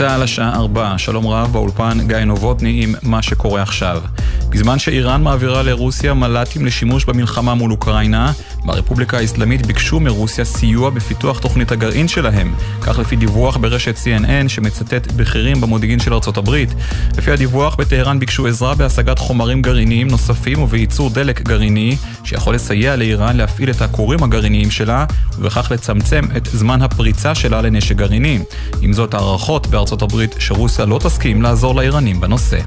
צה"ל השעה 4, שלום רב באולפן גיא נובוטני עם מה שקורה עכשיו. בזמן שאיראן מעבירה לרוסיה מל"טים לשימוש במלחמה מול אוקראינה, ברפובליקה האסלאמית ביקשו מרוסיה סיוע בפיתוח תוכנית הגרעין שלהם, כך לפי דיווח ברשת CNN שמצטט בכירים במודיעין של ארצות הברית. לפי הדיווח, בטהרן ביקשו עזרה בהשגת חומרים גרעיניים נוספים ובייצור דלק גרעיני, שיכול לסייע לאיראן להפעיל את הכורים הגרעיניים שלה, ובכך לצמצם את זמן הפריצה שלה לנשק גרעיני. עם זאת, הערכות בארצות הברית שרוסיה לא תסכים לעזור לאיראנים בנושא.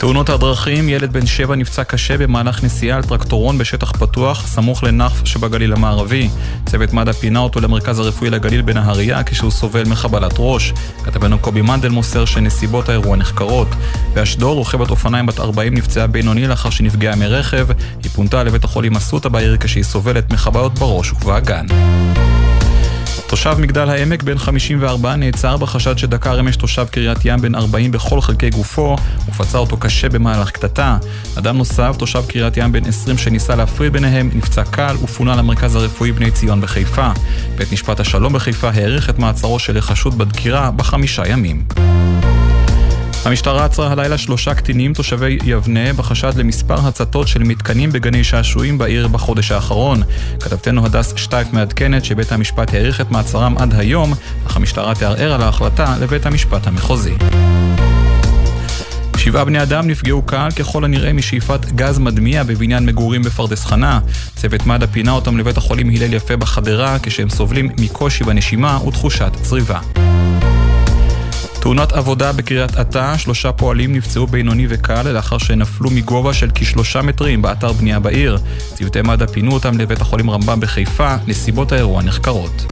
תאונות הדרכים, ילד בן שבע נפצע קשה במהלך נסיעה על טרקטורון בשטח פתוח, סמוך לנף שבגליל המערבי. צוות מד"א פינה אותו למרכז הרפואי לגליל בנהריה כשהוא סובל מחבלת ראש. כתבנו קובי מנדל מוסר שנסיבות האירוע נחקרות. באשדוד רוכבת אופניים בת 40 נפצעה בינוני לאחר שנפגעה מרכב. היא פונתה לבית החולים אסותא בעיר כשהיא סובלת מחבלות בראש ובאגן. תושב מגדל העמק בן 54 נעצר בחשד שדקר אמש תושב קריית ים בן 40 בכל חלקי גופו ופצע אותו קשה במהלך קטטה. אדם נוסף, תושב קריית ים בן 20 שניסה להפריד ביניהם, נפצע קל ופונה למרכז הרפואי בני ציון בחיפה. בית משפט השלום בחיפה העריך את מעצרו של החשוד בדקירה בחמישה ימים. המשטרה עצרה הלילה שלושה קטינים תושבי יבנה בחשד למספר הצתות של מתקנים בגני שעשועים בעיר בחודש האחרון. כתבתנו הדס שטייף מעדכנת שבית המשפט האריך את מעצרם עד היום, אך המשטרה תערער על ההחלטה לבית המשפט המחוזי. שבעה בני אדם נפגעו קל ככל הנראה משאיפת גז מדמיע בבניין מגורים בפרדס חנה. צוות מד"א פינה אותם לבית החולים הלל יפה בחדרה כשהם סובלים מקושי בנשימה ותחושת צריבה. תאונת עבודה בקריית אתא, שלושה פועלים נפצעו בינוני וקל לאחר שנפלו מגובה של כשלושה מטרים באתר בנייה בעיר. צוותי מד"א פינו אותם לבית החולים רמב"ם בחיפה, נסיבות האירוע נחקרות.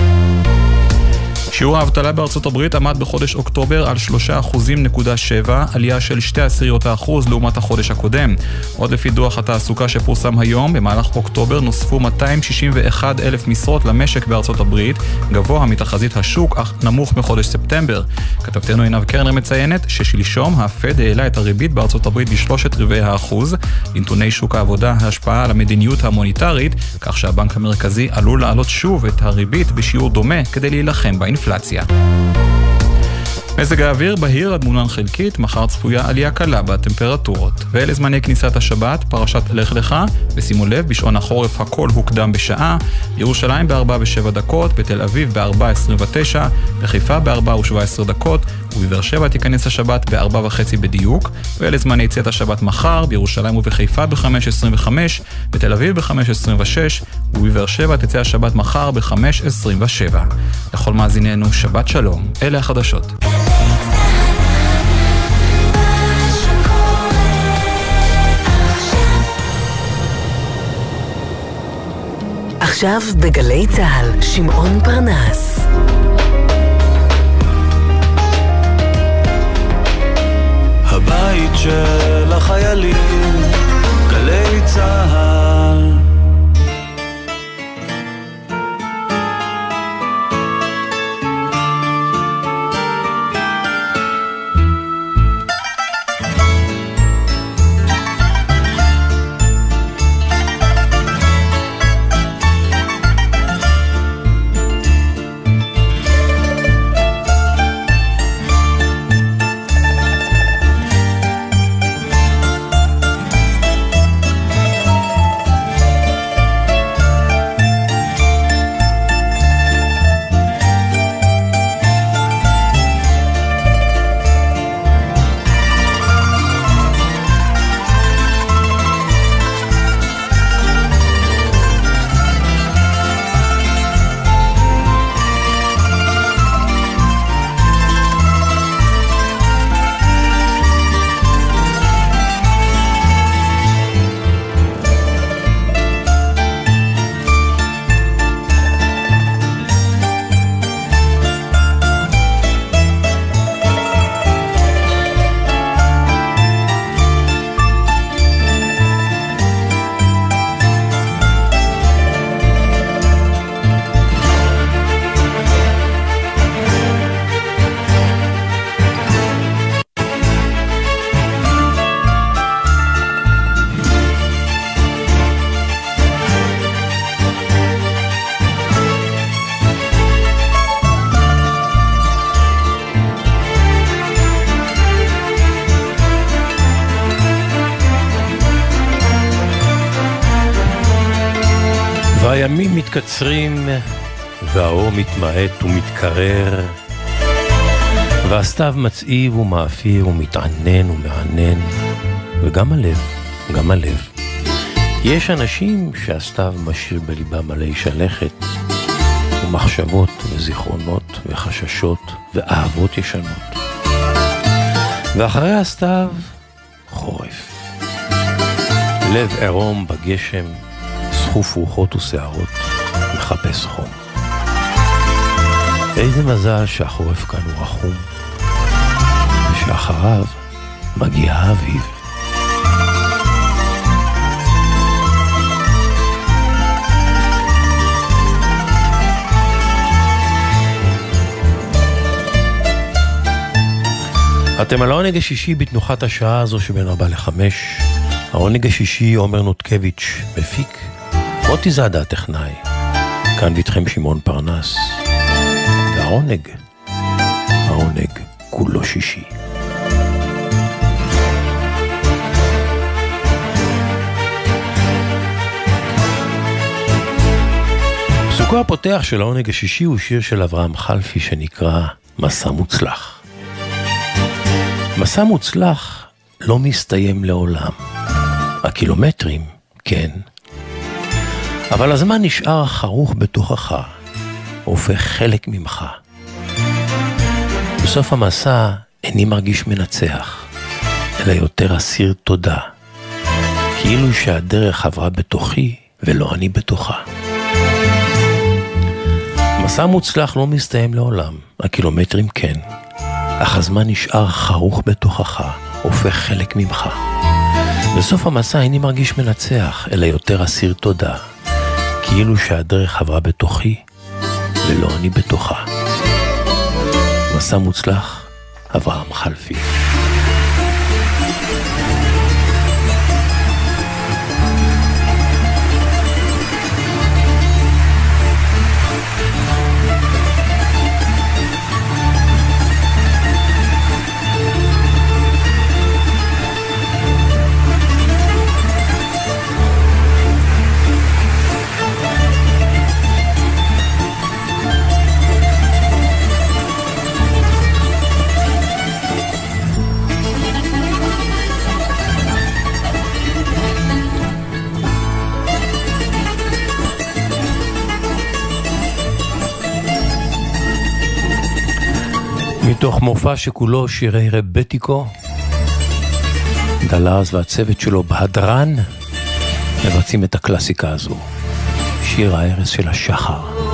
שיעור האבטלה בארצות הברית עמד בחודש אוקטובר על 3.7%, עלייה של 2 עשיריות האחוז לעומת החודש הקודם. עוד לפי דוח התעסוקה שפורסם היום, במהלך אוקטובר נוספו 261 אלף משרות למשק בארצות הברית, גבוה מתחזית השוק, אך נמוך מחודש ספטמבר. כתבתנו עינב קרנר מציינת ששלשום הפד העלה את הריבית בארצות הברית בשלושת רבעי האחוז. בנתוני שוק העבודה ההשפעה על המדיניות המוניטרית, כך שהבנק המרכזי עלול להעלות שוב את הריבית בשיעור דומה כדי להילחם באינפלציה. האינפלציה. מזג האוויר בהיר עד מעונן חלקית, מחר צפויה עלייה קלה בטמפרטורות. ואלה זמני כניסת השבת, פרשת לך לך, ושימו לב, בשעון החורף הכל הוקדם בשעה, ירושלים ב-4 ו-7 דקות, בתל אביב ב-4.29, בחיפה ב-4 ו-17 דקות, ובבאר שבע תיכנס השבת ב-4 וחצי בדיוק, ואלה זמני יציאת השבת מחר, בירושלים ובחיפה ב-5.25, בתל אביב ב-5.26, ובבאר שבע תצא השבת מחר ב-5.27. לכל מאזיננו, שבת שלום. אלה החדשות. עכשיו בגלי צה"ל, שמעון פרנס. הבית של החיילים, גלי צה"ל הימים מתקצרים והאור מתמעט ומתקרר והסתיו מצעיב ומאפיר ומתענן ומענן וגם הלב, גם הלב. יש אנשים שהסתיו משאיר בליבם מלא שלכת ומחשבות וזיכרונות וחששות ואהבות ישנות. ואחרי הסתיו, חורף. לב עירום בגשם, סחוף רוחות ושערות, מחפש חום. איזה מזל שהחורף כאן הוא רחום, ושאחריו מגיע האביב. אתם על העונג השישי בתנוחת השעה הזו שבין ארבע לחמש. העונג השישי עומר נותקביץ', מפיק, מוטי זאדה הטכנאי. כאן ואיתכם שמעון פרנס. והעונג, העונג כולו שישי. פסוקו הפותח של העונג השישי הוא שיר של אברהם חלפי שנקרא מסע מוצלח. מסע מוצלח לא מסתיים לעולם. הקילומטרים, כן. אבל הזמן נשאר חרוך בתוכך, הופך חלק ממך. בסוף המסע איני מרגיש מנצח, אלא יותר אסיר תודה. כאילו שהדרך עברה בתוכי ולא אני בתוכה. מסע מוצלח לא מסתיים לעולם, הקילומטרים כן. אך הזמן נשאר חרוך בתוכך, הופך חלק ממך. בסוף המסע איני מרגיש מנצח, אלא יותר אסיר תודה, כאילו שהדרך עברה בתוכי, ולא אני בתוכה. מסע מוצלח, אברהם חלפי. מתוך מופע שכולו שירי רבטיקו, דלאז והצוות שלו בהדרן מבצעים את הקלאסיקה הזו, שיר ההרס של השחר.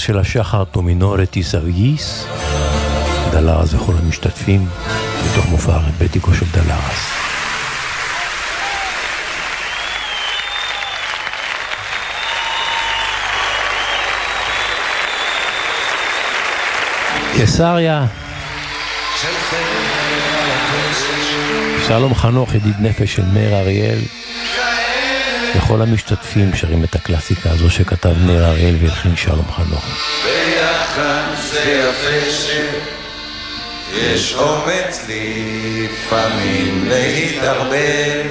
של השחר טומינור לטיסאוויס, דלרס וכל המשתתפים, בתוך מופע הרבטיקו של דלרס. קיסריה. שלום חנוך, ידיד נפש של מאיר אריאל. וכל המשתתפים שרים את הקלאסיקה הזו שכתב ניר אריאל והלחין שלום חנוך. ביחד זה יפה שיש אומץ לפעמים להתערבב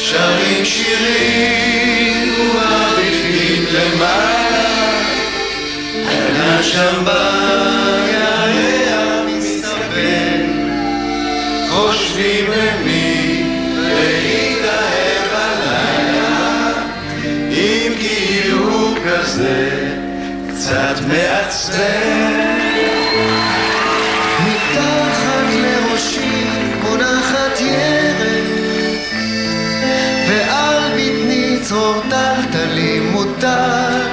שרים שירים ומביטים למעלה ענן שם בירח מסתבר חושבים במי כזה קצת מעצבן. מתחת לראשי מונחת ירד ועל בטני צרור טלטלים מותר.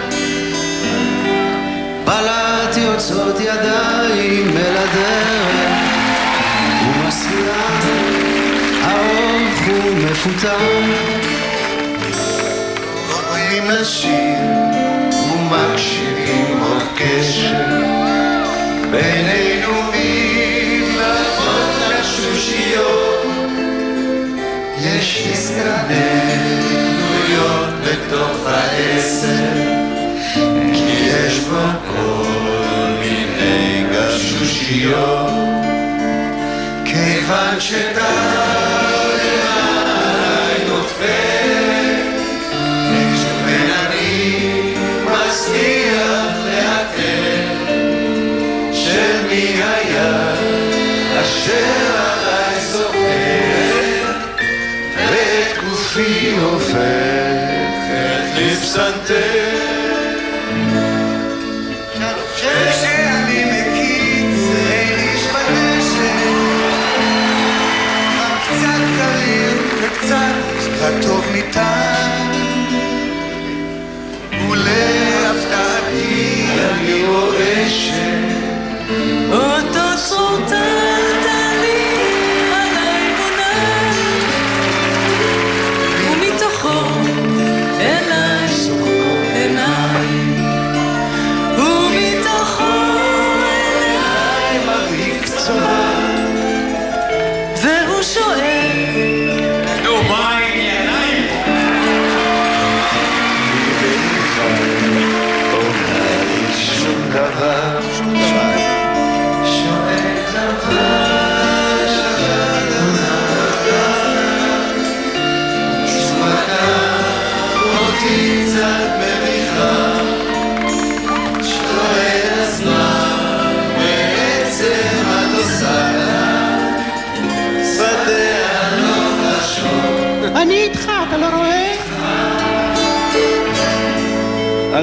בלט יוצאות ידיים אל הדרך ומסבירה האורך הוא מפותח קוראים לשיר ומקשיבים רוב קשר בינינו מתלוות לשושיות יש הזדמנויות בתוך העשר כי יש בו כל מיני גשושיות. כיוון שדי נופל מצליח לאתר של מי היה אשר עליי זוכר ואת גופי הופכת לפסנתר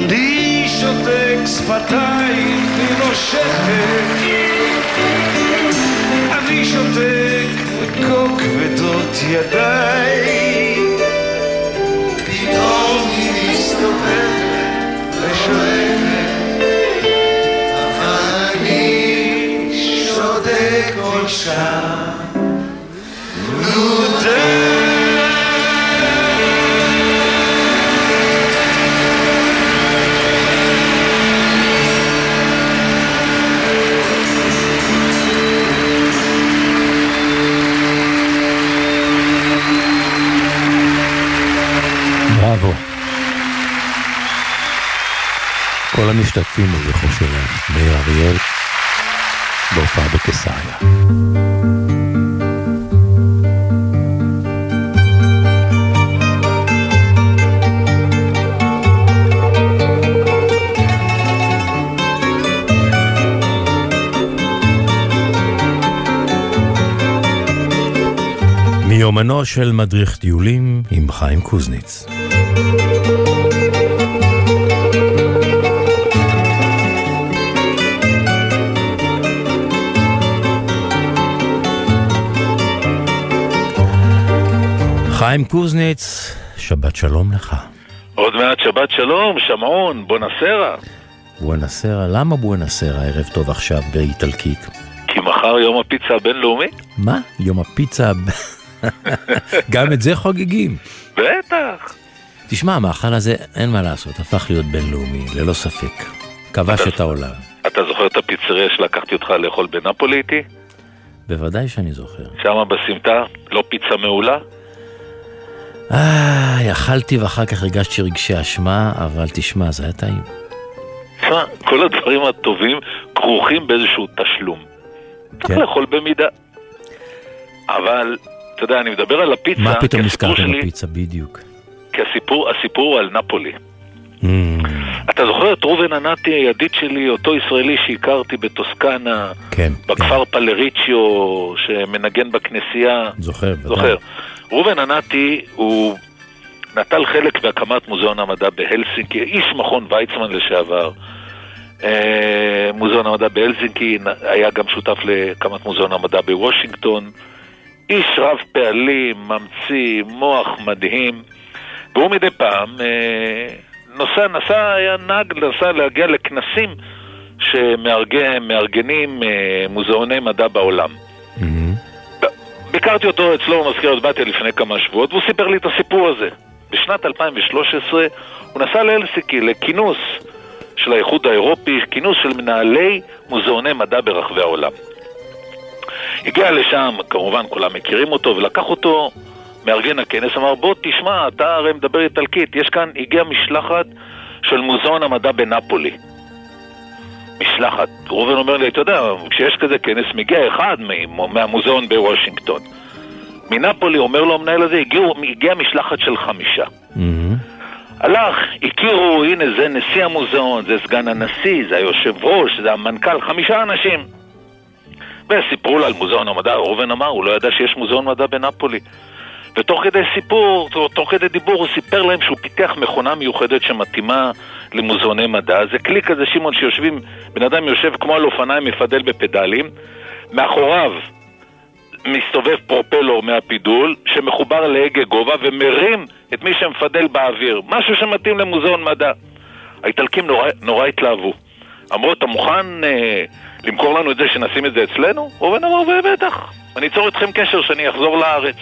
אני שותק שפתיים ונושכת אני שותק וכה כבדות ידיי. פתאום היא מסתובבת ושואלת אבל אני שותק כל שעה נו די כל המשתתפים בזכרו של מאיר אריאל בהופעה בקיסריה. מיומנו של מדריך טיולים עם חיים קוזניץ. חיים קוזניץ, שבת שלום לך. עוד מעט שבת שלום, שמעון, בונסרה. בואנסרה, למה בואנסרה ערב טוב עכשיו באיטלקית? כי מחר יום הפיצה הבינלאומי? מה? יום הפיצה... גם את זה חוגגים. בטח. תשמע, המאכל הזה, אין מה לעשות, הפך להיות בינלאומי, ללא ספק. כבש את העולם. אתה זוכר את הפיצריה שלקחתי אותך לאכול בנפולי איתי? בוודאי שאני זוכר. שמה בסמטה? לא פיצה מעולה? איי, אכלתי ואחר כך הרגשתי רגשי אשמה, אבל תשמע, זה היה טעים. תשמע, כל הדברים הטובים כרוכים באיזשהו תשלום. צריך כן. לאכול במידה. אבל, אתה יודע, אני מדבר על הפיצה, מה פתאום נזכרת שלי- בפיצה בדיוק? כי הסיפור, הסיפור הוא על נפולי. Mm, אתה זוכר את ראובן ענתי, הידיד שלי, אותו ישראלי שהכרתי בטוסקנה, כן, בכפר פלריצ'יו, שמנגן בכנסייה? כן, זוכר, ודאי. ראובן ענתי הוא נטל חלק בהקמת מוזיאון המדע בהלסינקי, איש מכון ויצמן לשעבר. אה, מוזיאון המדע בהלסינקי, היה גם שותף להקמת מוזיאון המדע בוושינגטון. איש רב פעלים, ממציא, מוח מדהים. והוא מדי פעם אה, נוסע, נסע, היה נהג, נסע להגיע לכנסים שמארגנים אה, מוזיאוני מדע בעולם. ביקרתי אותו אצלו במזכרת בתיה לפני כמה שבועות, והוא סיפר לי את הסיפור הזה. בשנת 2013 הוא נסע להלסיקי לכינוס של האיחוד האירופי, כינוס של מנהלי מוזיאוני מדע ברחבי העולם. הגיע לשם, כמובן כולם מכירים אותו, ולקח אותו מארגן הכנס, אמר בוא תשמע, אתה הרי מדבר איטלקית, יש כאן, הגיעה משלחת של מוזיאון המדע בנפולי. משלחת. ראובן אומר לי, אתה יודע, כשיש כזה כנס, מגיע אחד מהמוזיאון בוושינגטון. מנפולי, אומר לו המנהל הזה, הגיעו, הגיעה משלחת של חמישה. מהמם. הלך, הכירו, הנה זה נשיא המוזיאון, זה סגן הנשיא, זה היושב ראש, זה המנכ"ל, חמישה אנשים. וסיפרו לו על מוזיאון המדע, ראובן אמר, הוא לא ידע שיש מוזיאון מדע בנפולי. ותוך כדי סיפור, תוך כדי דיבור, הוא סיפר להם שהוא פיתח מכונה מיוחדת שמתאימה למוזיאוני מדע. זה כלי כזה, שמעון, שיושבים, בן אדם יושב כמו על אופניים, מפדל בפדלים, מאחוריו מסתובב פרופלור מהפידול, שמחובר להגה גובה ומרים את מי שמפדל באוויר. משהו שמתאים למוזיאון מדע. האיטלקים נורא, נורא התלהבו. אמרו, אתה מוכן אה, למכור לנו את זה, שנשים את זה אצלנו? ראובן אמר, בטח, אני אצור איתכם קשר שאני אחזור לארץ.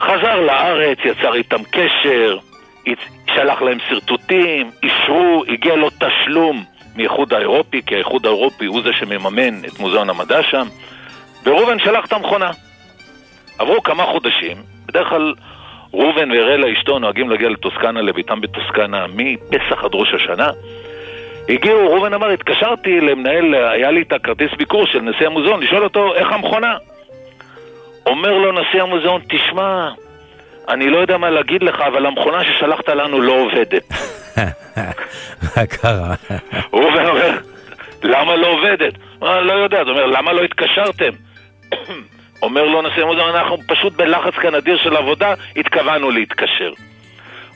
חזר לארץ, יצר איתם קשר, שלח להם שרטוטים, אישרו, הגיע לו תשלום מאיחוד האירופי, כי האיחוד האירופי הוא זה שמממן את מוזיאון המדע שם, וראובן שלח את המכונה. עברו כמה חודשים, בדרך כלל ראובן ואראלה אשתו נוהגים להגיע לטוסקנה, לביתם בטוסקנה, מפסח עד ראש השנה. הגיעו, ראובן אמר, התקשרתי למנהל, היה לי את הכרטיס ביקור של נשיא המוזיאון, לשאול אותו איך המכונה. אומר לו נשיא המוזיאון, תשמע, אני לא יודע מה להגיד לך, אבל המכונה ששלחת לנו לא עובדת. מה קרה? ראובן אומר, למה לא עובדת? אה, לא יודע, אז הוא אומר, למה לא התקשרתם? אומר לו נשיא המוזיאון, אנחנו פשוט בלחץ כאן אדיר של עבודה, התכוונו להתקשר.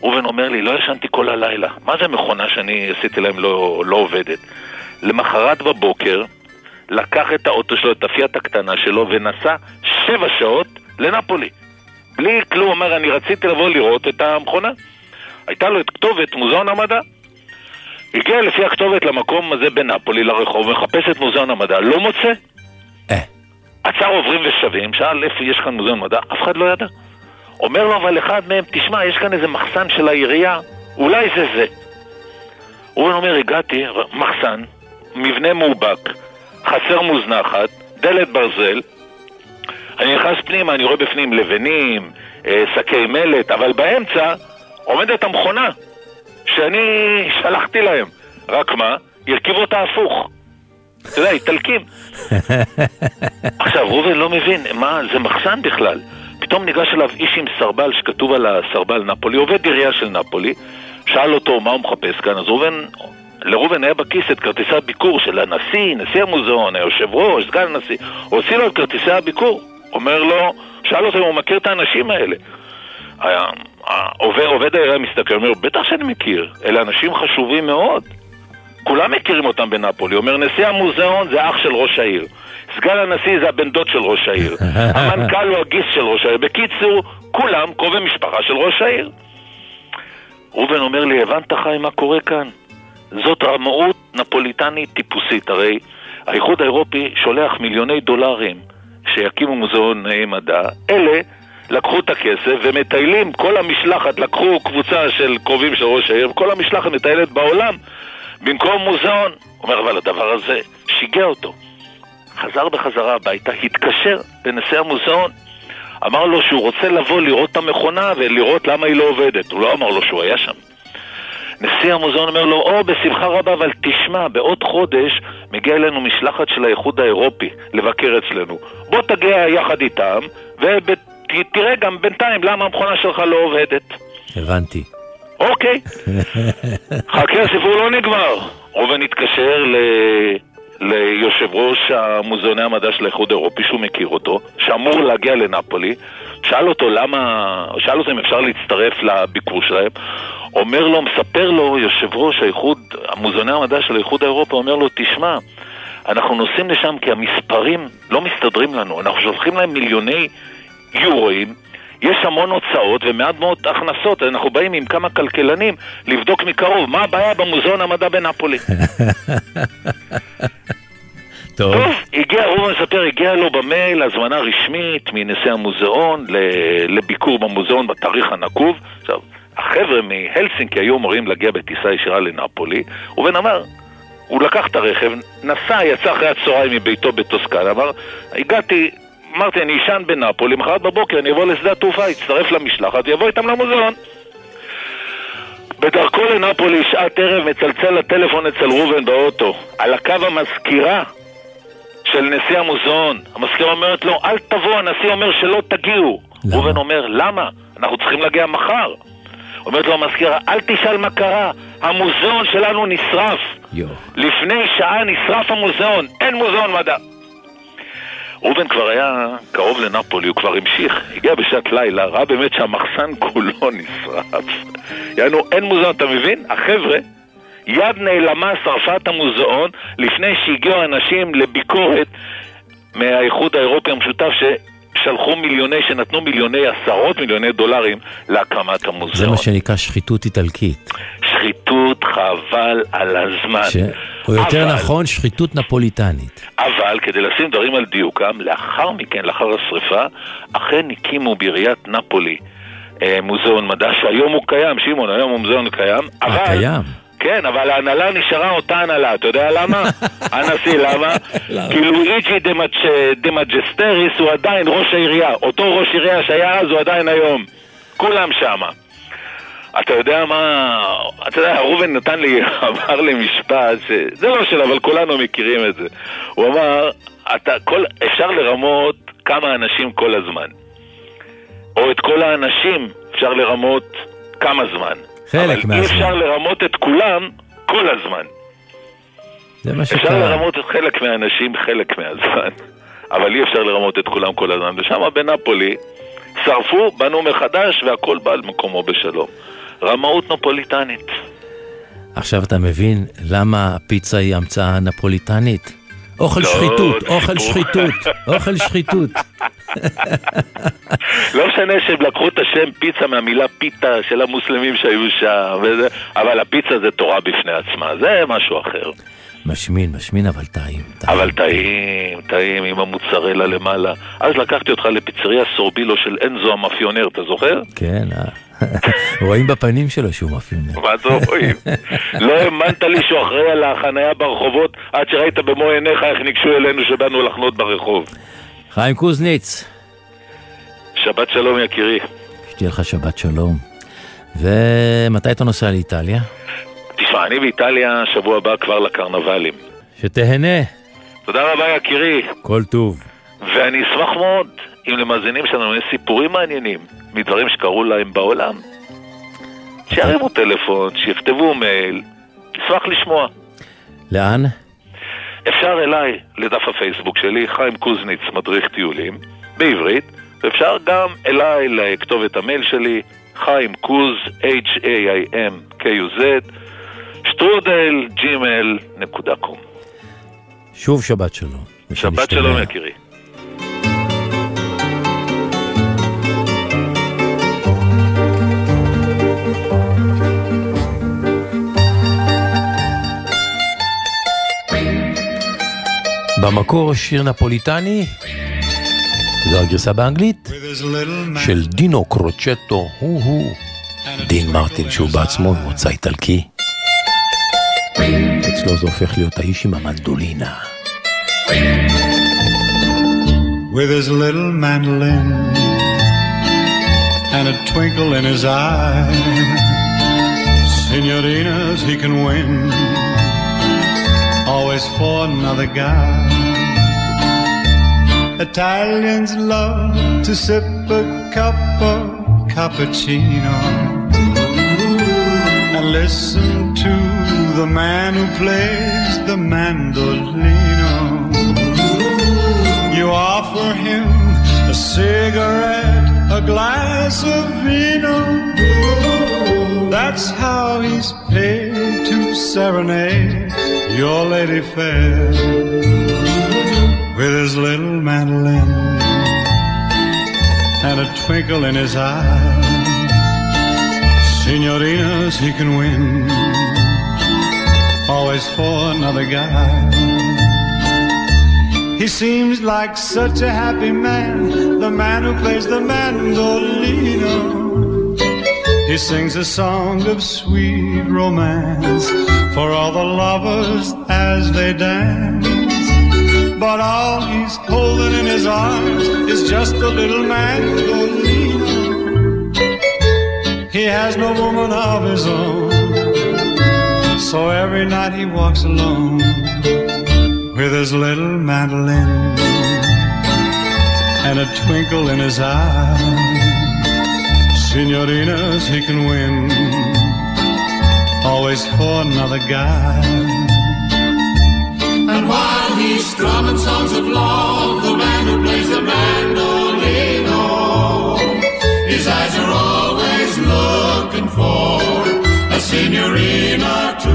ראובן אומר לי, לא ישנתי כל הלילה. מה זה מכונה שאני עשיתי להם לא, לא עובדת? למחרת בבוקר, לקח את האוטו שלו, את הפיאט הקטנה שלו, ונסע שבע שעות לנפולי. בלי כלום, אומר, אני רציתי לבוא לראות את המכונה. הייתה לו את כתובת מוזיאון המדע. הגיע לפי הכתובת למקום הזה בנפולי, לרחוב, מחפש את מוזיאון המדע, לא מוצא. אה, עצר עוברים ושבים, שאל איפה יש כאן מוזיאון מדע, אף אחד לא ידע. אומר לו אבל אחד מהם, תשמע, יש כאן איזה מחסן של העירייה, אולי זה זה. הוא אומר, הגעתי, מחסן, מבנה מאובק, חסר מוזנחת, דלת ברזל, אני נכנס פנימה, אני רואה בפנים לבנים, אה, שקי מלט, אבל באמצע עומדת המכונה שאני שלחתי להם. רק מה? הרכיבו אותה הפוך. אתה יודע, איטלקים. עכשיו, ראובן לא מבין, מה, זה מחסן בכלל. פתאום ניגש אליו איש עם סרבל שכתוב על הסרבל נפולי, עובד עירייה של נפולי, שאל אותו מה הוא מחפש כאן, אז ראובן, לראובן היה בכיס את כרטיסי הביקור של הנשיא, נשיא המוזיאון, היושב ראש, סגן הנשיא, הוציא לו את כרטיסי הביקור. אומר לו, שאל אותו אם הוא מכיר את האנשים האלה. היה- העובד, עובד העירייה מסתכל, אומר, בטח שאני מכיר, אלה אנשים חשובים מאוד. כולם מכירים אותם בנפולי. אומר, נשיא המוזיאון זה אח של ראש העיר. סגן הנשיא זה הבן דוד של ראש העיר. המנכ"ל הוא הגיס של ראש העיר. בקיצור, כולם קרובי משפחה של ראש העיר. ראובן אומר לי, הבנת חיים מה קורה כאן? זאת רמאות נפוליטנית טיפוסית, הרי האיחוד האירופי שולח מיליוני דולרים שיקימו מוזיאוני מדע, אלה לקחו את הכסף ומטיילים, כל המשלחת, לקחו קבוצה של קרובים של ראש העיר, וכל המשלחת מטיילת בעולם במקום מוזיאון. הוא אומר, אבל הדבר הזה שיגע אותו. חזר בחזרה הביתה, התקשר לנשיא המוזיאון, אמר לו שהוא רוצה לבוא לראות את המכונה ולראות למה היא לא עובדת. הוא לא אמר לו שהוא היה שם. נשיא המוזיאון אומר לו, או, בשמחה רבה, אבל תשמע, בעוד חודש מגיע אלינו משלחת של האיחוד האירופי לבקר אצלנו. בוא תגיע יחד איתם, ותראה גם בינתיים למה המכונה שלך לא עובדת. הבנתי. אוקיי. חכה, הסיפור לא נגמר. ראובן התקשר ל... ליושב ראש המוזיאוני המדע של האיחוד האירופי, שהוא מכיר אותו, שאמור להגיע לנפולי, שאל אותו למה, שאל אותו אם אפשר להצטרף לביקור שלהם, אומר לו, מספר לו יושב ראש האיחוד, המוזיאוני המדע של האיחוד האירופי, אומר לו, תשמע, אנחנו נוסעים לשם כי המספרים לא מסתדרים לנו, אנחנו שולחים להם מיליוני יורואים, יש המון הוצאות ומעט מאוד הכנסות, אנחנו באים עם כמה כלכלנים לבדוק מקרוב מה הבעיה במוזיאון המדע בנפולי. טוב. טוב, הגיע, ראובן מספר, הגיע לו במייל הזמנה רשמית מנשיא המוזיאון לביקור במוזיאון בתאריך הנקוב. עכשיו, החבר'ה מהלסינקי היו אמורים להגיע בטיסה ישירה לנפולי, ראובן אמר, הוא לקח את הרכב, נסע, יצא אחרי הצהריים מביתו בטוסקנה, אמר, הגעתי, אמרתי, אני אשן בנפולי, מחרת בבוקר אני אבוא לשדה התעופה, אצטרף למשלחת, ויבוא איתם למוזיאון. בדרכו לנפולי, שעת ערב, מצלצל הטלפון אצל ראובן באוטו. על הקו המזכירה של נשיא המוזיאון. המזכירה אומרת לו, אל תבוא, הנשיא אומר שלא תגיעו. ראובן אומר, למה? אנחנו צריכים להגיע מחר. אומרת לו המזכירה, אל תשאל מה קרה, המוזיאון שלנו נשרף. יו. לפני שעה נשרף המוזיאון, אין מוזיאון מדע. ראובן כבר היה קרוב לנפולי, הוא כבר המשיך, הגיע בשעת לילה, ראה באמת שהמחסן כולו נשרף. יענו, אין מוזיאון, אתה מבין? החבר'ה, יד נעלמה שרפה את המוזיאון לפני שהגיעו אנשים לביקורת מהאיחוד האירופי המשותף ששלחו מיליוני, שנתנו מיליוני, עשרות מיליוני דולרים להקמת זה המוזיאון. מה שנקרא שחיתות איטלקית. שחיתות חבל על הזמן. ש... או יותר אבל- נכון, שחיתות נפוליטנית. אבל כדי לשים דברים על דיוקם, לאחר מכן, לאחר השרפה, אכן הקימו בעיריית נפולי אה, מוזיאון מדע, שהיום הוא קיים, שמעון, היום הוא מוזיאון קיים. אה, אבל- קיים? כן, אבל ההנהלה נשארה אותה הנהלה, אתה יודע למה? הנשיא, למה? כי לואיג'י דה מג'יסטריס הוא עדיין ראש העירייה, אותו ראש עירייה שהיה אז הוא עדיין היום. כולם שמה. אתה יודע מה, אתה יודע, ראובן נתן לי, אמר לי משפט, שזה לא שלו, אבל כולנו מכירים את זה. הוא אמר, אתה, כל, אפשר לרמות כמה אנשים כל הזמן. או את כל האנשים אפשר לרמות כמה זמן. חלק אבל אי מהזמן. אפשר לרמות את כולם כל הזמן. זה מה אפשר שקרה. לרמות את חלק מהאנשים חלק מהזמן, אבל אי אפשר לרמות את כולם כל הזמן. ושם בנפולי שרפו, בנו מחדש והכל בא על מקומו בשלום. רמאות נפוליטנית. עכשיו אתה מבין למה הפיצה היא המצאה נפוליטנית? אוכל לא, שחיתות, אוכל. שחיתות, אוכל שחיתות. לא משנה שהם לקחו את השם פיצה מהמילה פיתה של המוסלמים שהיו שם, וזה, אבל הפיצה זה תורה בפני עצמה, זה משהו אחר. משמין, משמין, אבל טעים. טעים. אבל טעים, טעים עם המוצרלה למעלה. אז לקחתי אותך לפיצריה סורבילו של אנזו המאפיונר, אתה זוכר? כן, אה. רואים בפנים שלו שהוא מאפיונר. מה זה רואים? לא האמנת לי שהוא אחראי על החנייה ברחובות עד שראית במו עיניך איך ניגשו אלינו שבאנו לחנות ברחוב. חיים קוזניץ, שבת שלום יקירי. שתהיה לך שבת שלום. ומתי אתה נוסע לאיטליה? תשמע, אני באיטליה שבוע הבא כבר לקרנבלים. שתהנה, תודה רבה יקירי, כל טוב. ואני אשמח מאוד אם למאזינים שלנו יש סיפורים מעניינים מדברים שקרו להם בעולם. שירימו טלפון, שיכתבו מייל, אשמח לשמוע. לאן? אפשר אליי, לדף הפייסבוק שלי, חיים קוזניץ, מדריך טיולים, בעברית, ואפשר גם אליי לכתובת המייל שלי, חיים קוז, H-A-I-M-K-U-Z, שטרודל, ג'ימל, נקודה קום. שוב שבת שלום. שבת. שלום יקירי. במקור שיר נפוליטני, זו הגרסה באנגלית, של דינו קרוצ'טו, הוא-הוא, דין מרטין שהוא בעצמו ממוצא איטלקי. אצלו זה הופך להיות האיש עם המנדולינה. With his little mandolin and a twinkle in his eye, senorinas he can win, always for another guy. Italians love to sip a cup of cappuccino and listen to the man who plays the mandolino. You offer him a cigarette, a glass of vino. That's how he's paid to serenade your lady fair with his little mandolin and a twinkle in his eye. Signorinas he can win, always for another guy. He seems like such a happy man, the man who plays the mandolino. He sings a song of sweet romance for all the lovers as they dance. But all he's holding in his arms is just a little mandolino. He has no woman of his own, so every night he walks alone with his little mandolin and a twinkle in his eye. Signorinas he can win, always for another guy. And while he's strumming songs of love, the man who plays the mandolino, his eyes are always looking for a signorina to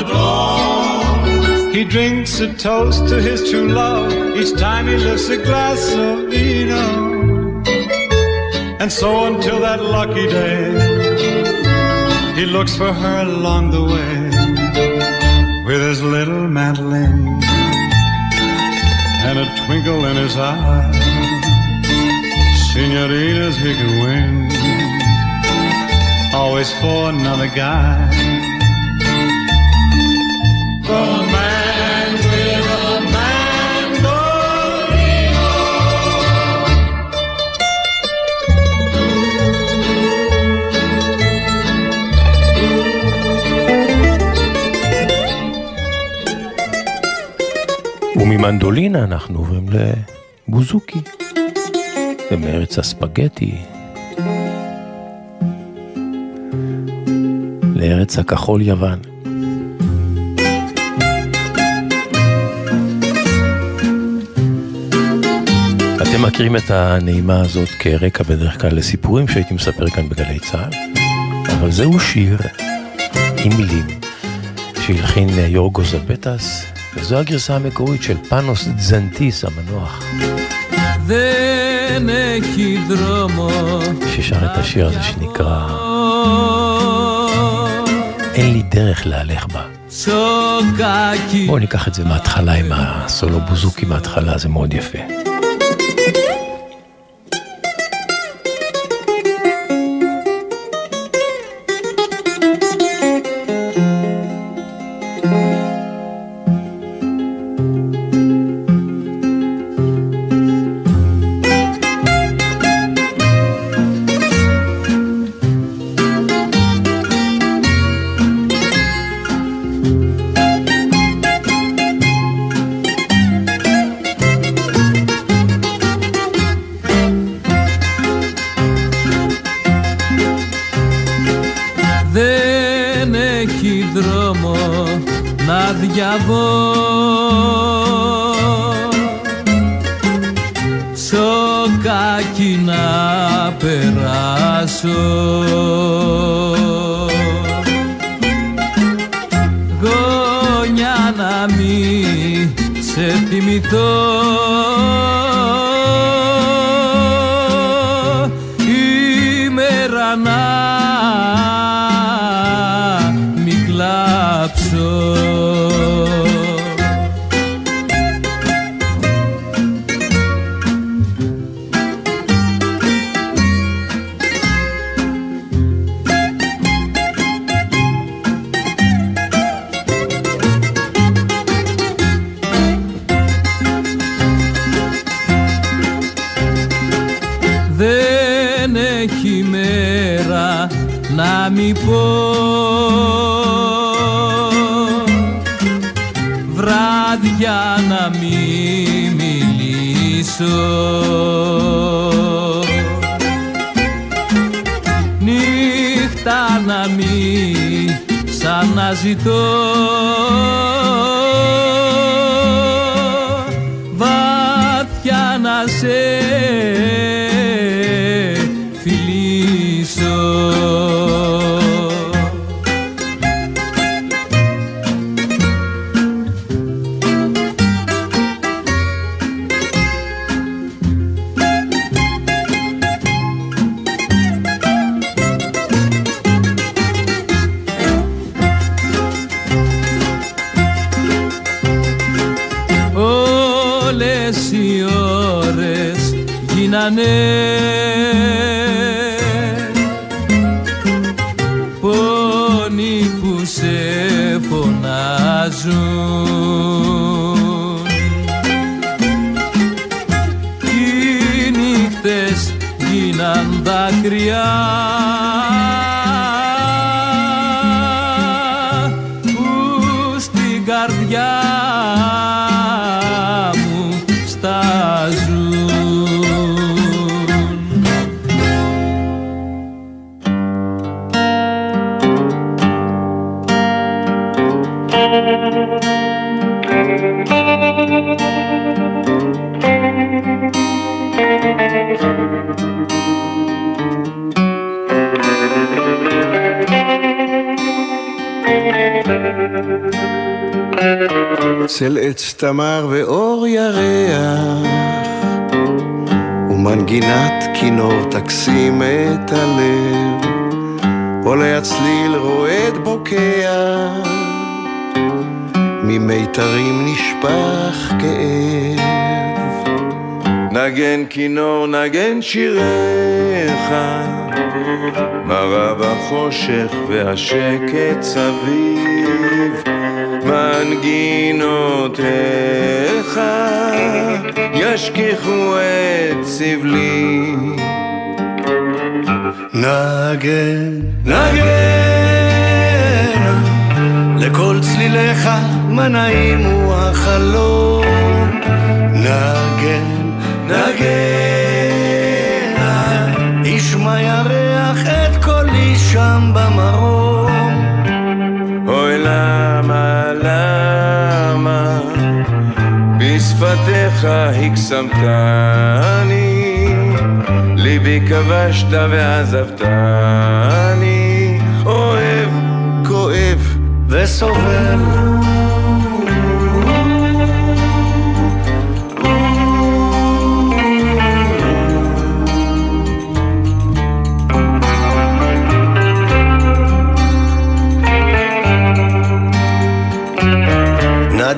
adore. He drinks a toast to his true love each time he lifts a glass of vino. And so until that lucky day, he looks for her along the way with his little mandolin and a twinkle in his eye. Signorinas he can win, always for another guy. The man וממנדולינה אנחנו עוברים לבוזוקי, ומארץ הספגטי, לארץ הכחול יוון. אתם מכירים את הנעימה הזאת כרקע בדרך כלל לסיפורים שהייתי מספר כאן בגלי צה"ל, אבל זהו שיר עם מילים שהלחין יורגו זבטס, זו הגרסה המקורית של פאנוס דזנטיס המנוח. ששר את השיר הזה שנקרא אין לי דרך להלך בה. בואו ניקח את זה מההתחלה עם הסולו בוזוקי מההתחלה, זה מאוד יפה. תמר ואור ירח ומנגינת כינור תקסים את הלב. עולה הצליל רועד בוקע ממיתרים נשפך כאב. נגן כינור נגן שיריך מרה בחושך והשקט סביב מנגינותיך ישכיחו את סבלי. נגן, נגן לכל צליליך מה נעים הוא החלום. נגן, נגן ישמע ירח את קולי שם במרום בשפתיך הקסמתני ליבי כבשת ועזבתני אוהב, כואב וסובל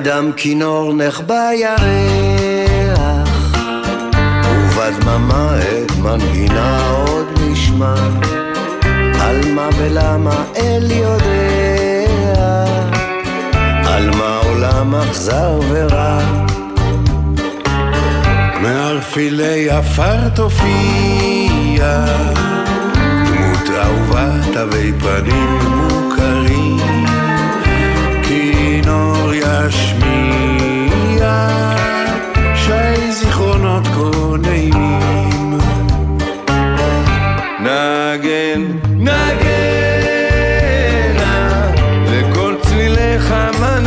נדם כינור נחבא ירח ובדממה את מנגינה עוד נשמע על מה ולמה אל יודע על מה עולם אכזר ורע. מערפילי עפר תופיע דמות אהובה תווי פנים ישמיע שי זיכרונות נעימים נגן, נגן לכל צליליך מה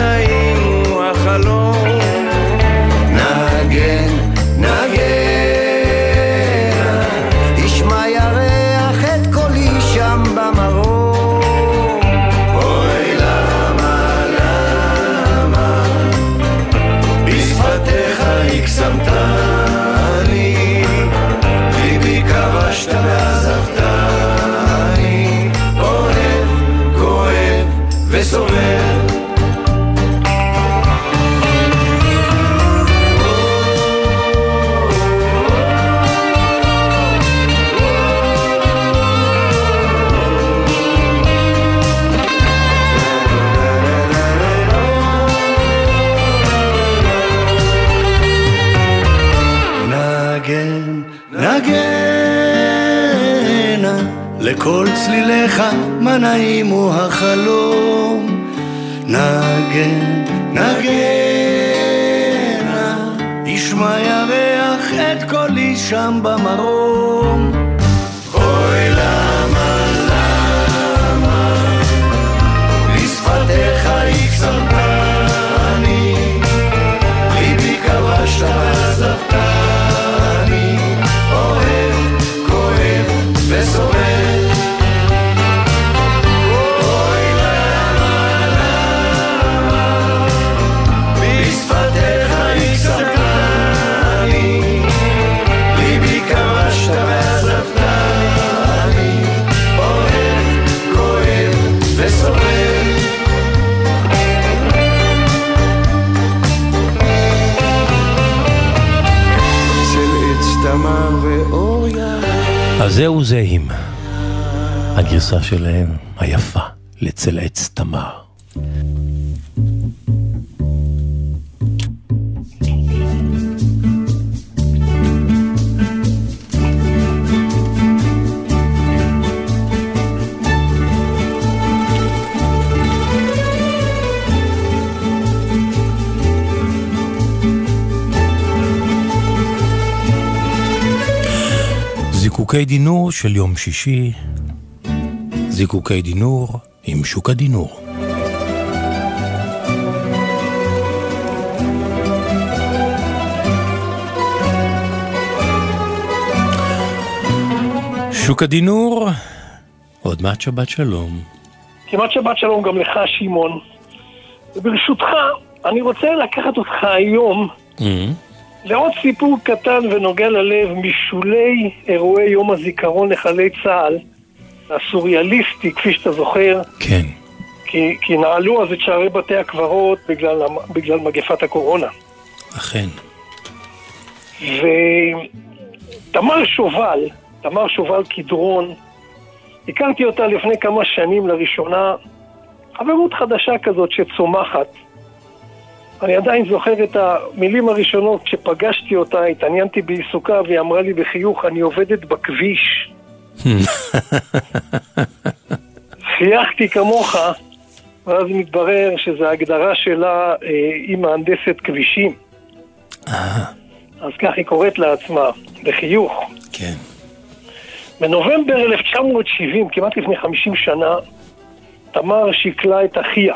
שלהם היפה לצל עץ תמר. זיקוקי דינור של יום שישי, זיקוקי דינור עם שוק הדינור. שוק הדינור, עוד מעט שבת שלום. כמעט שבת שלום גם לך, שמעון. וברשותך, אני רוצה לקחת אותך היום לעוד סיפור קטן ונוגע ללב משולי אירועי יום הזיכרון לחללי צה"ל, הסוריאליסטי, כפי שאתה זוכר, כן. כי, כי נעלו אז את שערי בתי הקברות בגלל, בגלל מגפת הקורונה. אכן. ותמר שובל, תמר שובל קדרון, הכרתי אותה לפני כמה שנים לראשונה, חברות חדשה כזאת שצומחת. אני עדיין זוכר את המילים הראשונות כשפגשתי אותה, התעניינתי בעיסוקה והיא אמרה לי בחיוך, אני עובדת בכביש. חייכתי כמוך, ואז מתברר שזו הגדרה שלה, אה, היא מהנדסת כבישים. אז כך היא קוראת לעצמה, בחיוך. כן. בנובמבר 1970, כמעט לפני 50 שנה, תמר שיקלה את אחיה,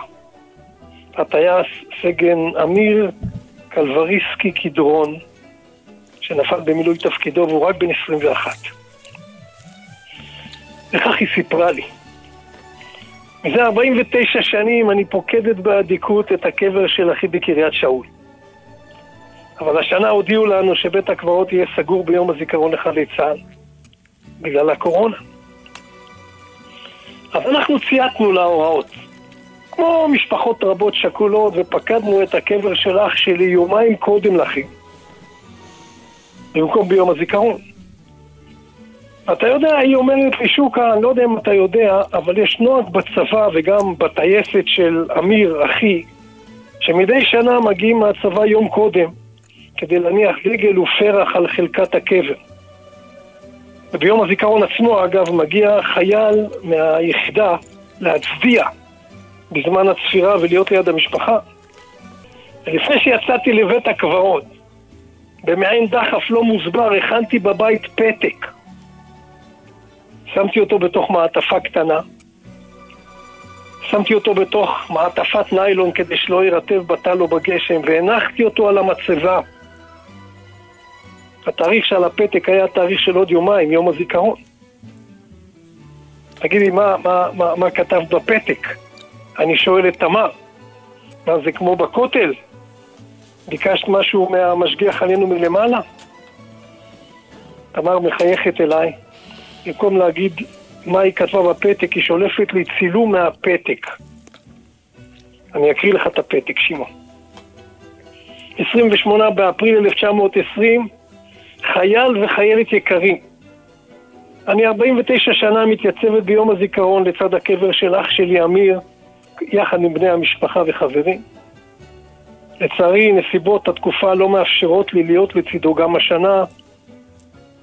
הטייס סגן אמיר קלבריסקי קדרון, שנפל במילוי תפקידו והוא רק בן 21. וכך היא סיפרה לי. מזה 49 שנים אני פוקדת באדיקות את הקבר של אחי בקריית שאול. אבל השנה הודיעו לנו שבית הקברות יהיה סגור ביום הזיכרון לחללי צה"ל. בגלל הקורונה. אז אנחנו צייתנו להוראות. כמו משפחות רבות שכולות, ופקדנו את הקבר של אח שלי יומיים קודם לכן. במקום ביום הזיכרון. אתה יודע, היא אומרת לי, שוקה, אני לא יודע אם אתה יודע, אבל יש נוהג בצבא וגם בטייסת של אמיר, אחי, שמדי שנה מגיעים מהצבא יום קודם כדי להניח דגל ופרח על חלקת הקבר. וביום הזיכרון עצמו, אגב, מגיע חייל מהיחידה להצדיע בזמן הצפירה ולהיות ליד המשפחה. ולפני שיצאתי לבית הקברות, במעין דחף לא מוסבר, הכנתי בבית פתק. שמתי אותו בתוך מעטפה קטנה. שמתי אותו בתוך מעטפת ניילון כדי שלא יירטב בטל או בגשם, והנחתי אותו על המצבה. התאריך שעל הפתק היה תאריך של עוד יומיים, יום הזיכרון. תגידי, מה, מה, מה, מה כתבת בפתק? אני שואל את תמר, מה זה כמו בכותל? ביקשת משהו מהמשגיח עלינו מלמעלה? תמר מחייכת אליי, במקום להגיד מה היא כתבה בפתק, היא שולפת לי צילום מהפתק. אני אקריא לך את הפתק, שמעון. 28 באפריל 1920, חייל וחיילת יקרים, אני 49 שנה מתייצבת ביום הזיכרון לצד הקבר של אח שלי אמיר, יחד עם בני המשפחה וחברים. לצערי, נסיבות התקופה לא מאפשרות לי להיות לצידו גם השנה,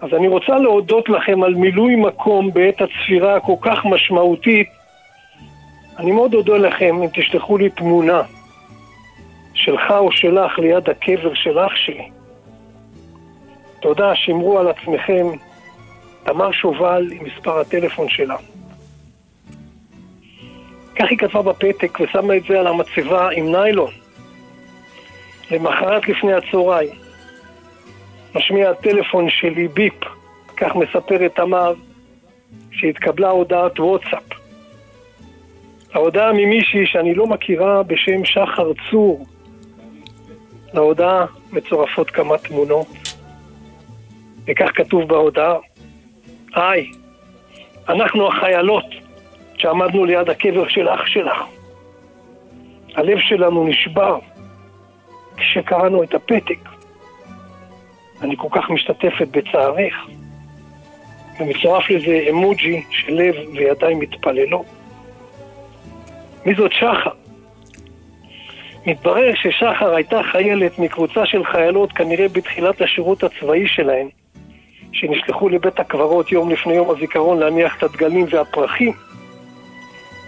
אז אני רוצה להודות לכם על מילוי מקום בעת הצפירה הכל כך משמעותית אני מאוד אודה לכם אם תשלחו לי תמונה שלך או שלך ליד הקבר של אח שלי. תודה, שמרו על עצמכם. תמר שובל עם מספר הטלפון שלה. כך היא כתבה בפתק ושמה את זה על המצבה עם ניילון. למחרת לפני הצהריים, משמיע הטלפון שלי ביפ, כך מספרת תמר, שהתקבלה הודעת וואטסאפ. ההודעה ממישהי שאני לא מכירה בשם שחר צור. להודעה מצורפות כמה תמונות. וכך כתוב בהודעה: היי, אנחנו החיילות שעמדנו ליד הקבר של אח שלך. הלב שלנו נשבר כשקראנו את הפתק. אני כל כך משתתפת בצערך. ומצורף לזה אמוג'י של לב וידיים מתפללות. מי זאת שחר? מתברר ששחר הייתה חיילת מקבוצה של חיילות כנראה בתחילת השירות הצבאי שלהן, שנשלחו לבית הקברות יום לפני יום הזיכרון להניח את הדגלים והפרחים.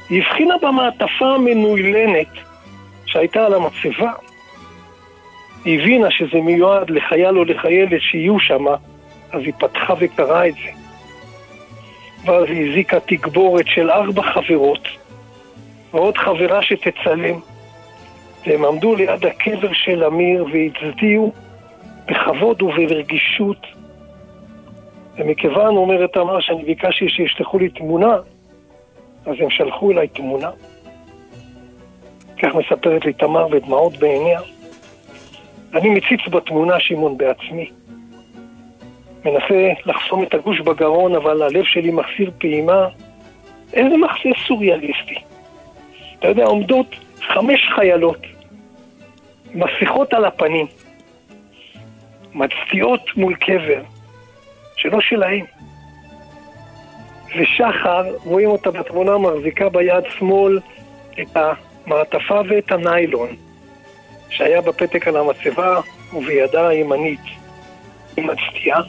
היא הבחינה במעטפה המנוילנת שהייתה על המצבה. היא הבינה שזה מיועד לחייל או לחיילת שיהיו שם, אז היא פתחה וקראה את זה. ואז היא הזיקה תגבורת של ארבע חברות, ועוד חברה שתצלם, והם עמדו ליד הקבר של אמיר והצדיעו בכבוד וברגישות. ומכיוון, אומרת תמר, שאני ביקשתי שישלחו לי תמונה, אז הם שלחו אליי תמונה. כך מספרת לי תמר ודמעות בעיניה. אני מציץ בתמונה, שמעון, בעצמי. מנסה לחסום את הגוש בגרון, אבל הלב שלי מחסיר פעימה. איזה מחסה סוריאליסטי. אתה יודע, עומדות חמש חיילות, מסכות על הפנים, מצדיעות מול קבר, שלא שלהם. ושחר, רואים אותה בתמונה, מחזיקה ביד שמאל את המעטפה ואת הניילון שהיה בפתק על המצבה ובידה הימנית היא מצדיעה.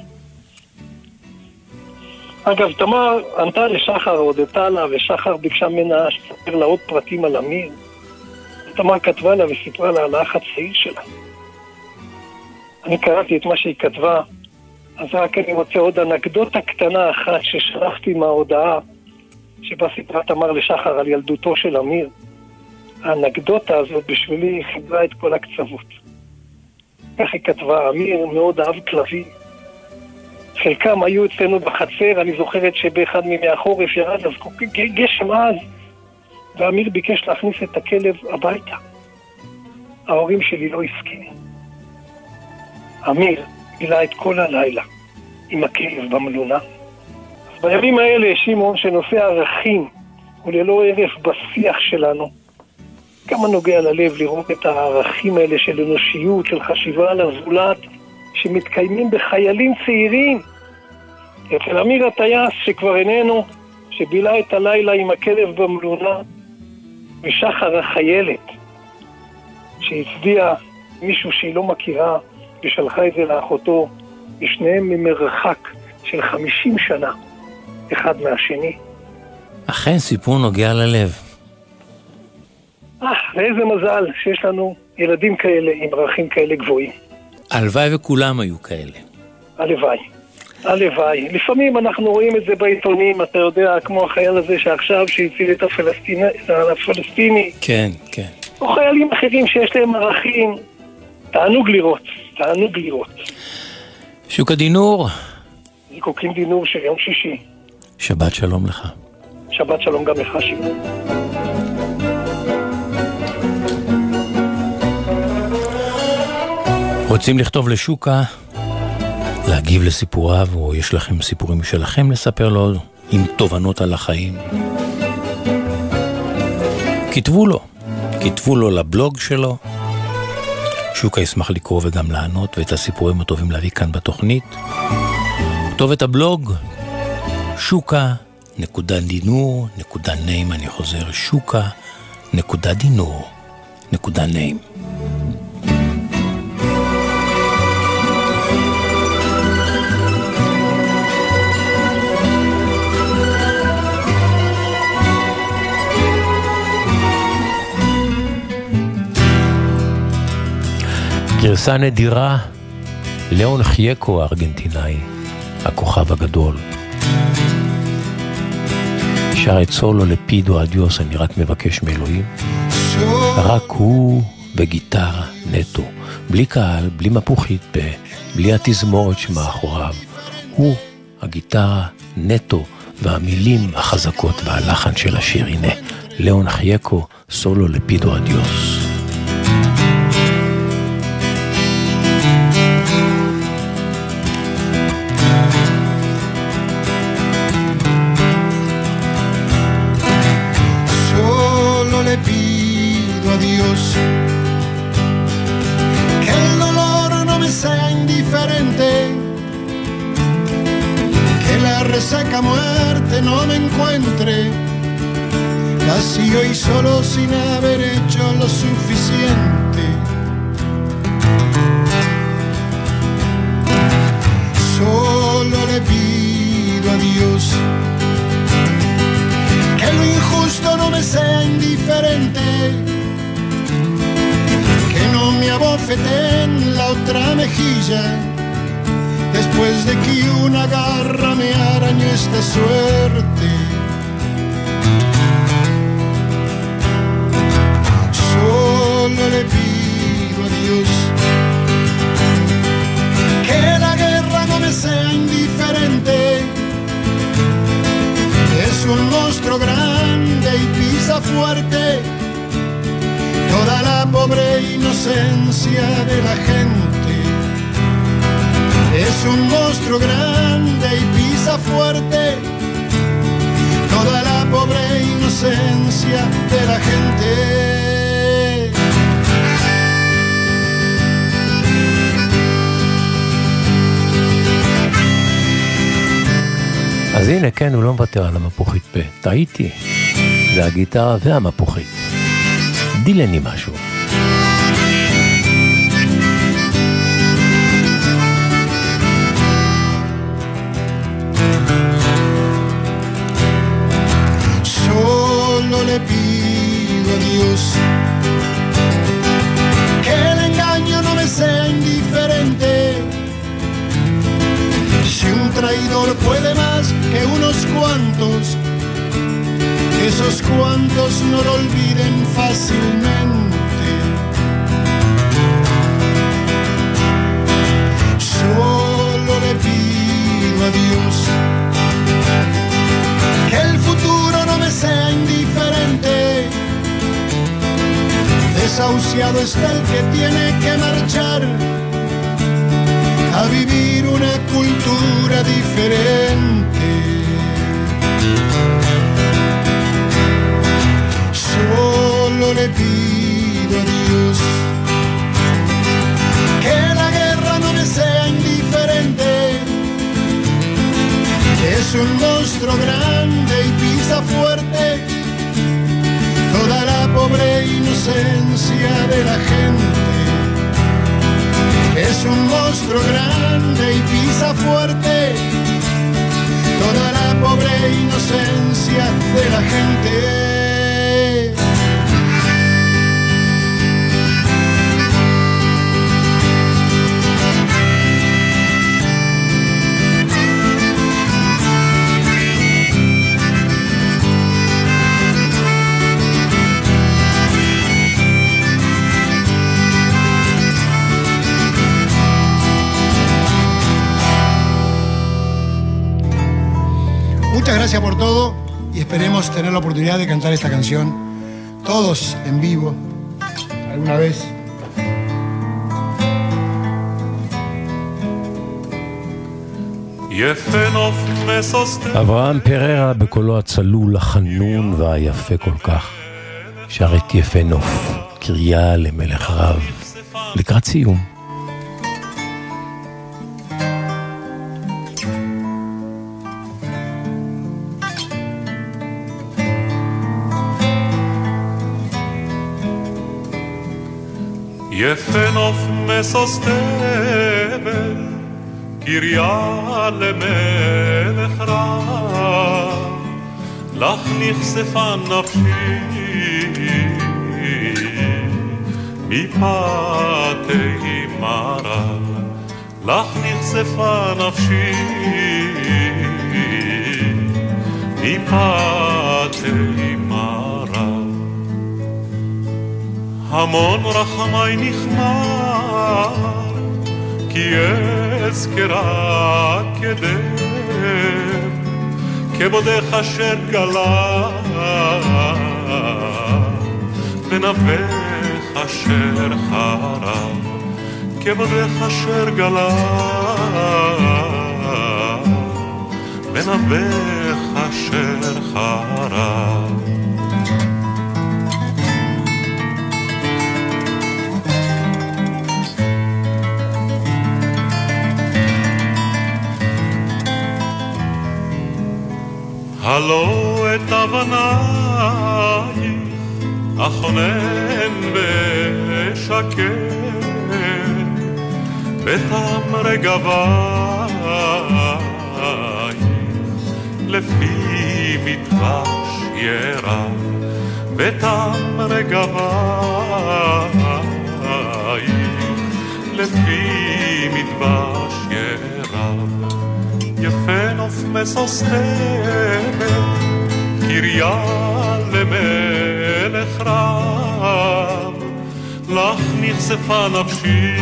אגב, תמר ענתה לשחר, הודתה לה, ושחר ביקשה ממנה שתספר לה עוד פרטים על אמיר. תמר כתבה לה וסיפרה לה על האח הצעיר שלה. אני קראתי את מה שהיא כתבה, אז רק אני רוצה עוד אנקדוטה קטנה אחת ששלחתי מההודעה שבה סיפרה תמר לשחר על ילדותו של אמיר. האנקדוטה הזאת בשבילי חיברה את כל הקצוות. כך היא כתבה, אמיר מאוד אהב כלבים. חלקם היו אצלנו בחצר, אני זוכרת שבאחד מימי החורף ירד אז גשם עז, ואמיר ביקש להכניס את הכלב הביתה. ההורים שלי לא הסכימו. אמיר בילה את כל הלילה עם הכלב במלונה. אז בימים האלה, שמעון, שנושא ערכים הוא ללא הרף בשיח שלנו, כמה נוגע ללב לראות את הערכים האלה של אנושיות, של חשיבה על הזולת, שמתקיימים בחיילים צעירים. אצל אמיר הטייס, שכבר איננו, שבילה את הלילה עם הכלב במלונה, ושחר החיילת, שהצביעה מישהו שהיא לא מכירה ושלחה את זה לאחותו, ושניהם ממרחק של חמישים שנה, אחד מהשני. אכן סיפור נוגע ללב. אה, ואיזה מזל שיש לנו ילדים כאלה עם ערכים כאלה גבוהים. הלוואי וכולם היו כאלה. הלוואי. הלוואי. לפעמים אנחנו רואים את זה בעיתונים, אתה יודע, כמו החייל הזה שעכשיו שהציל את הפלסטיני, הפלסטיני. כן, כן. או חיילים אחרים שיש להם ערכים. תענוג לראות, תענוג לראות. שוקה דינור. זיקוקים דינור של יום שישי. שבת שלום לך. שבת שלום גם לך, שמעון. רוצים לכתוב לשוקה, להגיב לסיפוריו, או יש לכם סיפורים שלכם לספר לו עם תובנות על החיים? כתבו לו, כתבו לו לבלוג שלו. שוקה ישמח לקרוא וגם לענות, ואת הסיפורים הטובים להביא כאן בתוכנית. כתובת הבלוג, שוקה, נקודה דינור, נקודה נעים, אני חוזר, שוקה, נקודה דינור, נקודה נעים. גרסה נדירה, ליאון חייקו הארגנטינאי, הכוכב הגדול. שר את סולו לפידו אדיוס, אני רק מבקש מאלוהים. רק הוא וגיטרה נטו, בלי קהל, בלי מפוחית בלי התזמורת שמאחוריו. הוא, הגיטרה נטו, והמילים החזקות והלחן של השיר, הנה, ליאון חייקו, סולו לפידו אדיוס. Dios que el dolor no me sea indiferente, que la resaca muerte no me encuentre. Vacío y solo sin haber hecho lo suficiente. Solo le pido a Dios que lo injusto no me sea indiferente, no me abofete en la otra mejilla, después de que una garra me arañó esta suerte. Solo le pido a Dios que la guerra no me sea indiferente. Es un monstruo grande y pisa fuerte toda la pobre inocencia de la gente. Es un monstruo grande y pisa fuerte toda la pobre inocencia de la gente. אז הנה, כן, הוא לא מוותר על המפוחית פה. טעיתי. זה הגיטרה והמפוחית. דילני משהו. gracias por todo y esperemos tener la oportunidad de cantar esta canción todos en vivo alguna vez. יפה נוף מסוסתם אברהם פררה בקולו הצלול, החנון והיפה כל כך, שר את יפה נוף, קריאה למלך רב, לקראת סיום. יפה נוף משוש תבל, קריה למלך רב, לך נכספה נפשי, מפתי מרב, לך נכספה נפשי. מפתי מרב, המון רחמי נכמר, כי אזכרה כדב, כבודך אשר גלה, ונבך אשר חרב, כבודך אשר גלה, ונבך אשר חרב. הלא את אבנייך אכונן ושקר בטעם רגבייך לפי מטבש ירח בטעם רגבייך לפי מטבש ירח יפה נוף מסוסתמת, קריה למלך רב, לך נכספה נפשי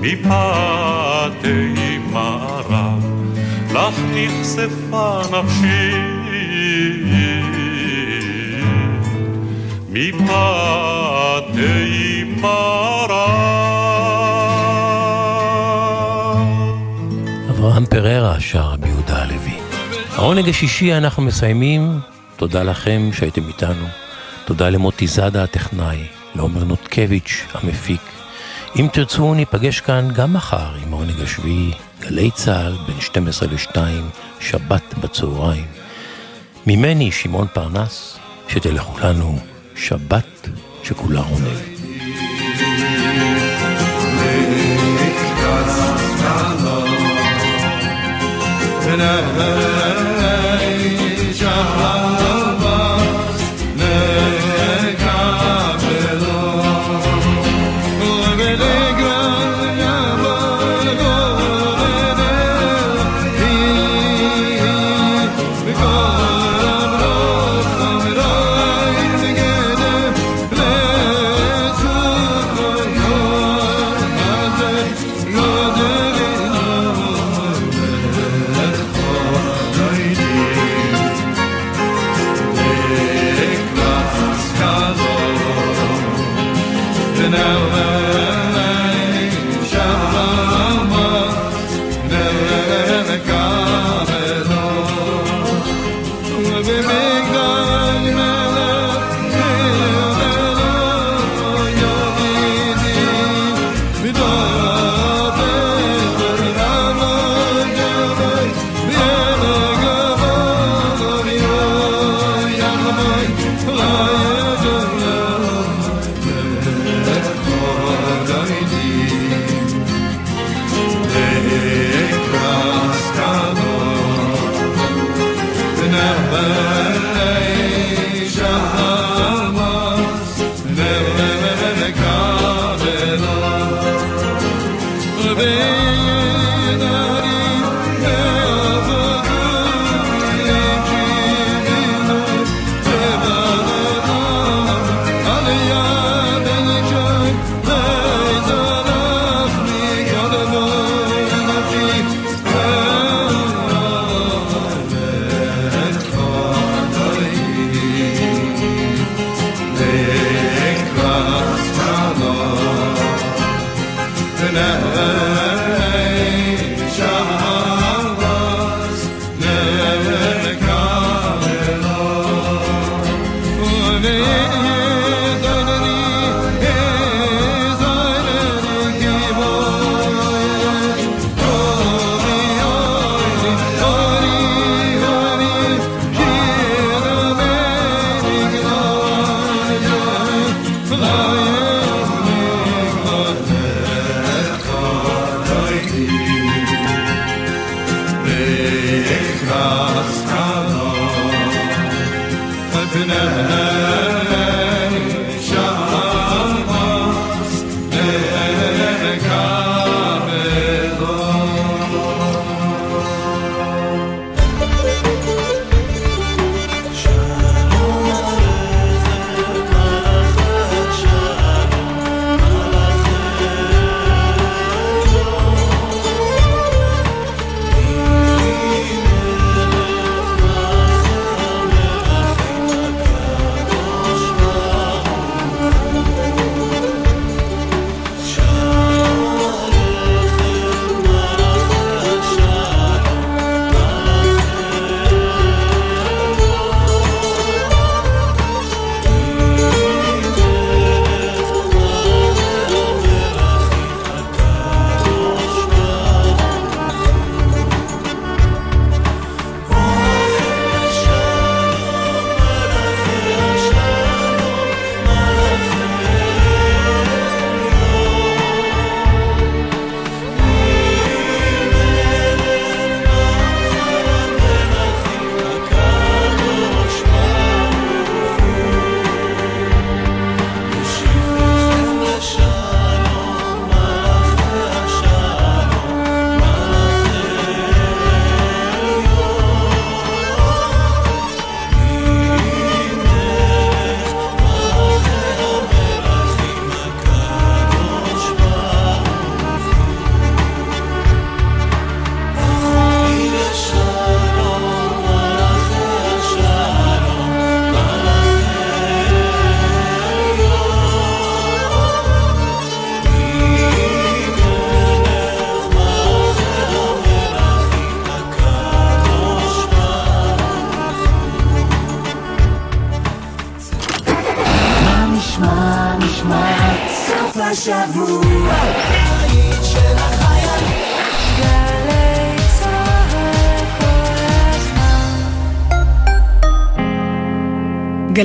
מפתי מרב, לך נכספה נפשי מפתי אברהם פררה שר רבי יהודה הלוי. העונג השישי אנחנו מסיימים, תודה לכם שהייתם איתנו, תודה למוטי זאדה הטכנאי, לעומר נותקביץ' המפיק. אם תרצו ניפגש כאן גם מחר עם העונג השביעי, גלי צה"ל בין 12 ל-2, שבת בצהריים. ממני שמעון פרנס, שתלכו לנו שבת שכולה עונג. Şahane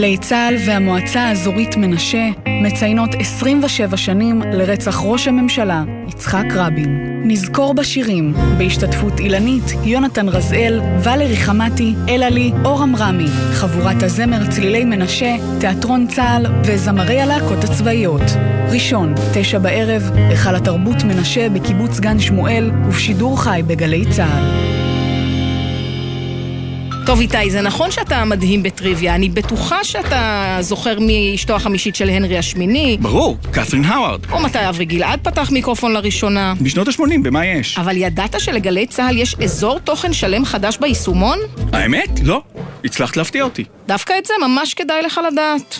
גלי צה"ל והמועצה האזורית מנשה מציינות 27 שנים לרצח ראש הממשלה יצחק רבין. נזכור בשירים, בהשתתפות אילנית, יונתן רזאל, ולרי חמתי, אלעלי, אור עמרמי, חבורת הזמר צלילי מנשה, תיאטרון צה"ל וזמרי הלהקות הצבאיות. ראשון, תשע בערב, היכל התרבות מנשה בקיבוץ גן שמואל ובשידור חי בגלי צה"ל. טוב איתי, זה נכון שאתה מדהים בטריוויה, אני בטוחה שאתה זוכר מי אשתו החמישית של הנרי השמיני. ברור, קת'רין האווארד. או מתי אברי גלעד פתח מיקרופון לראשונה. בשנות ה-80, במה יש? אבל ידעת שלגלי צה"ל יש אזור תוכן שלם חדש ביישומון? האמת? לא. הצלחת להפתיע אותי. דווקא את זה ממש כדאי לך לדעת.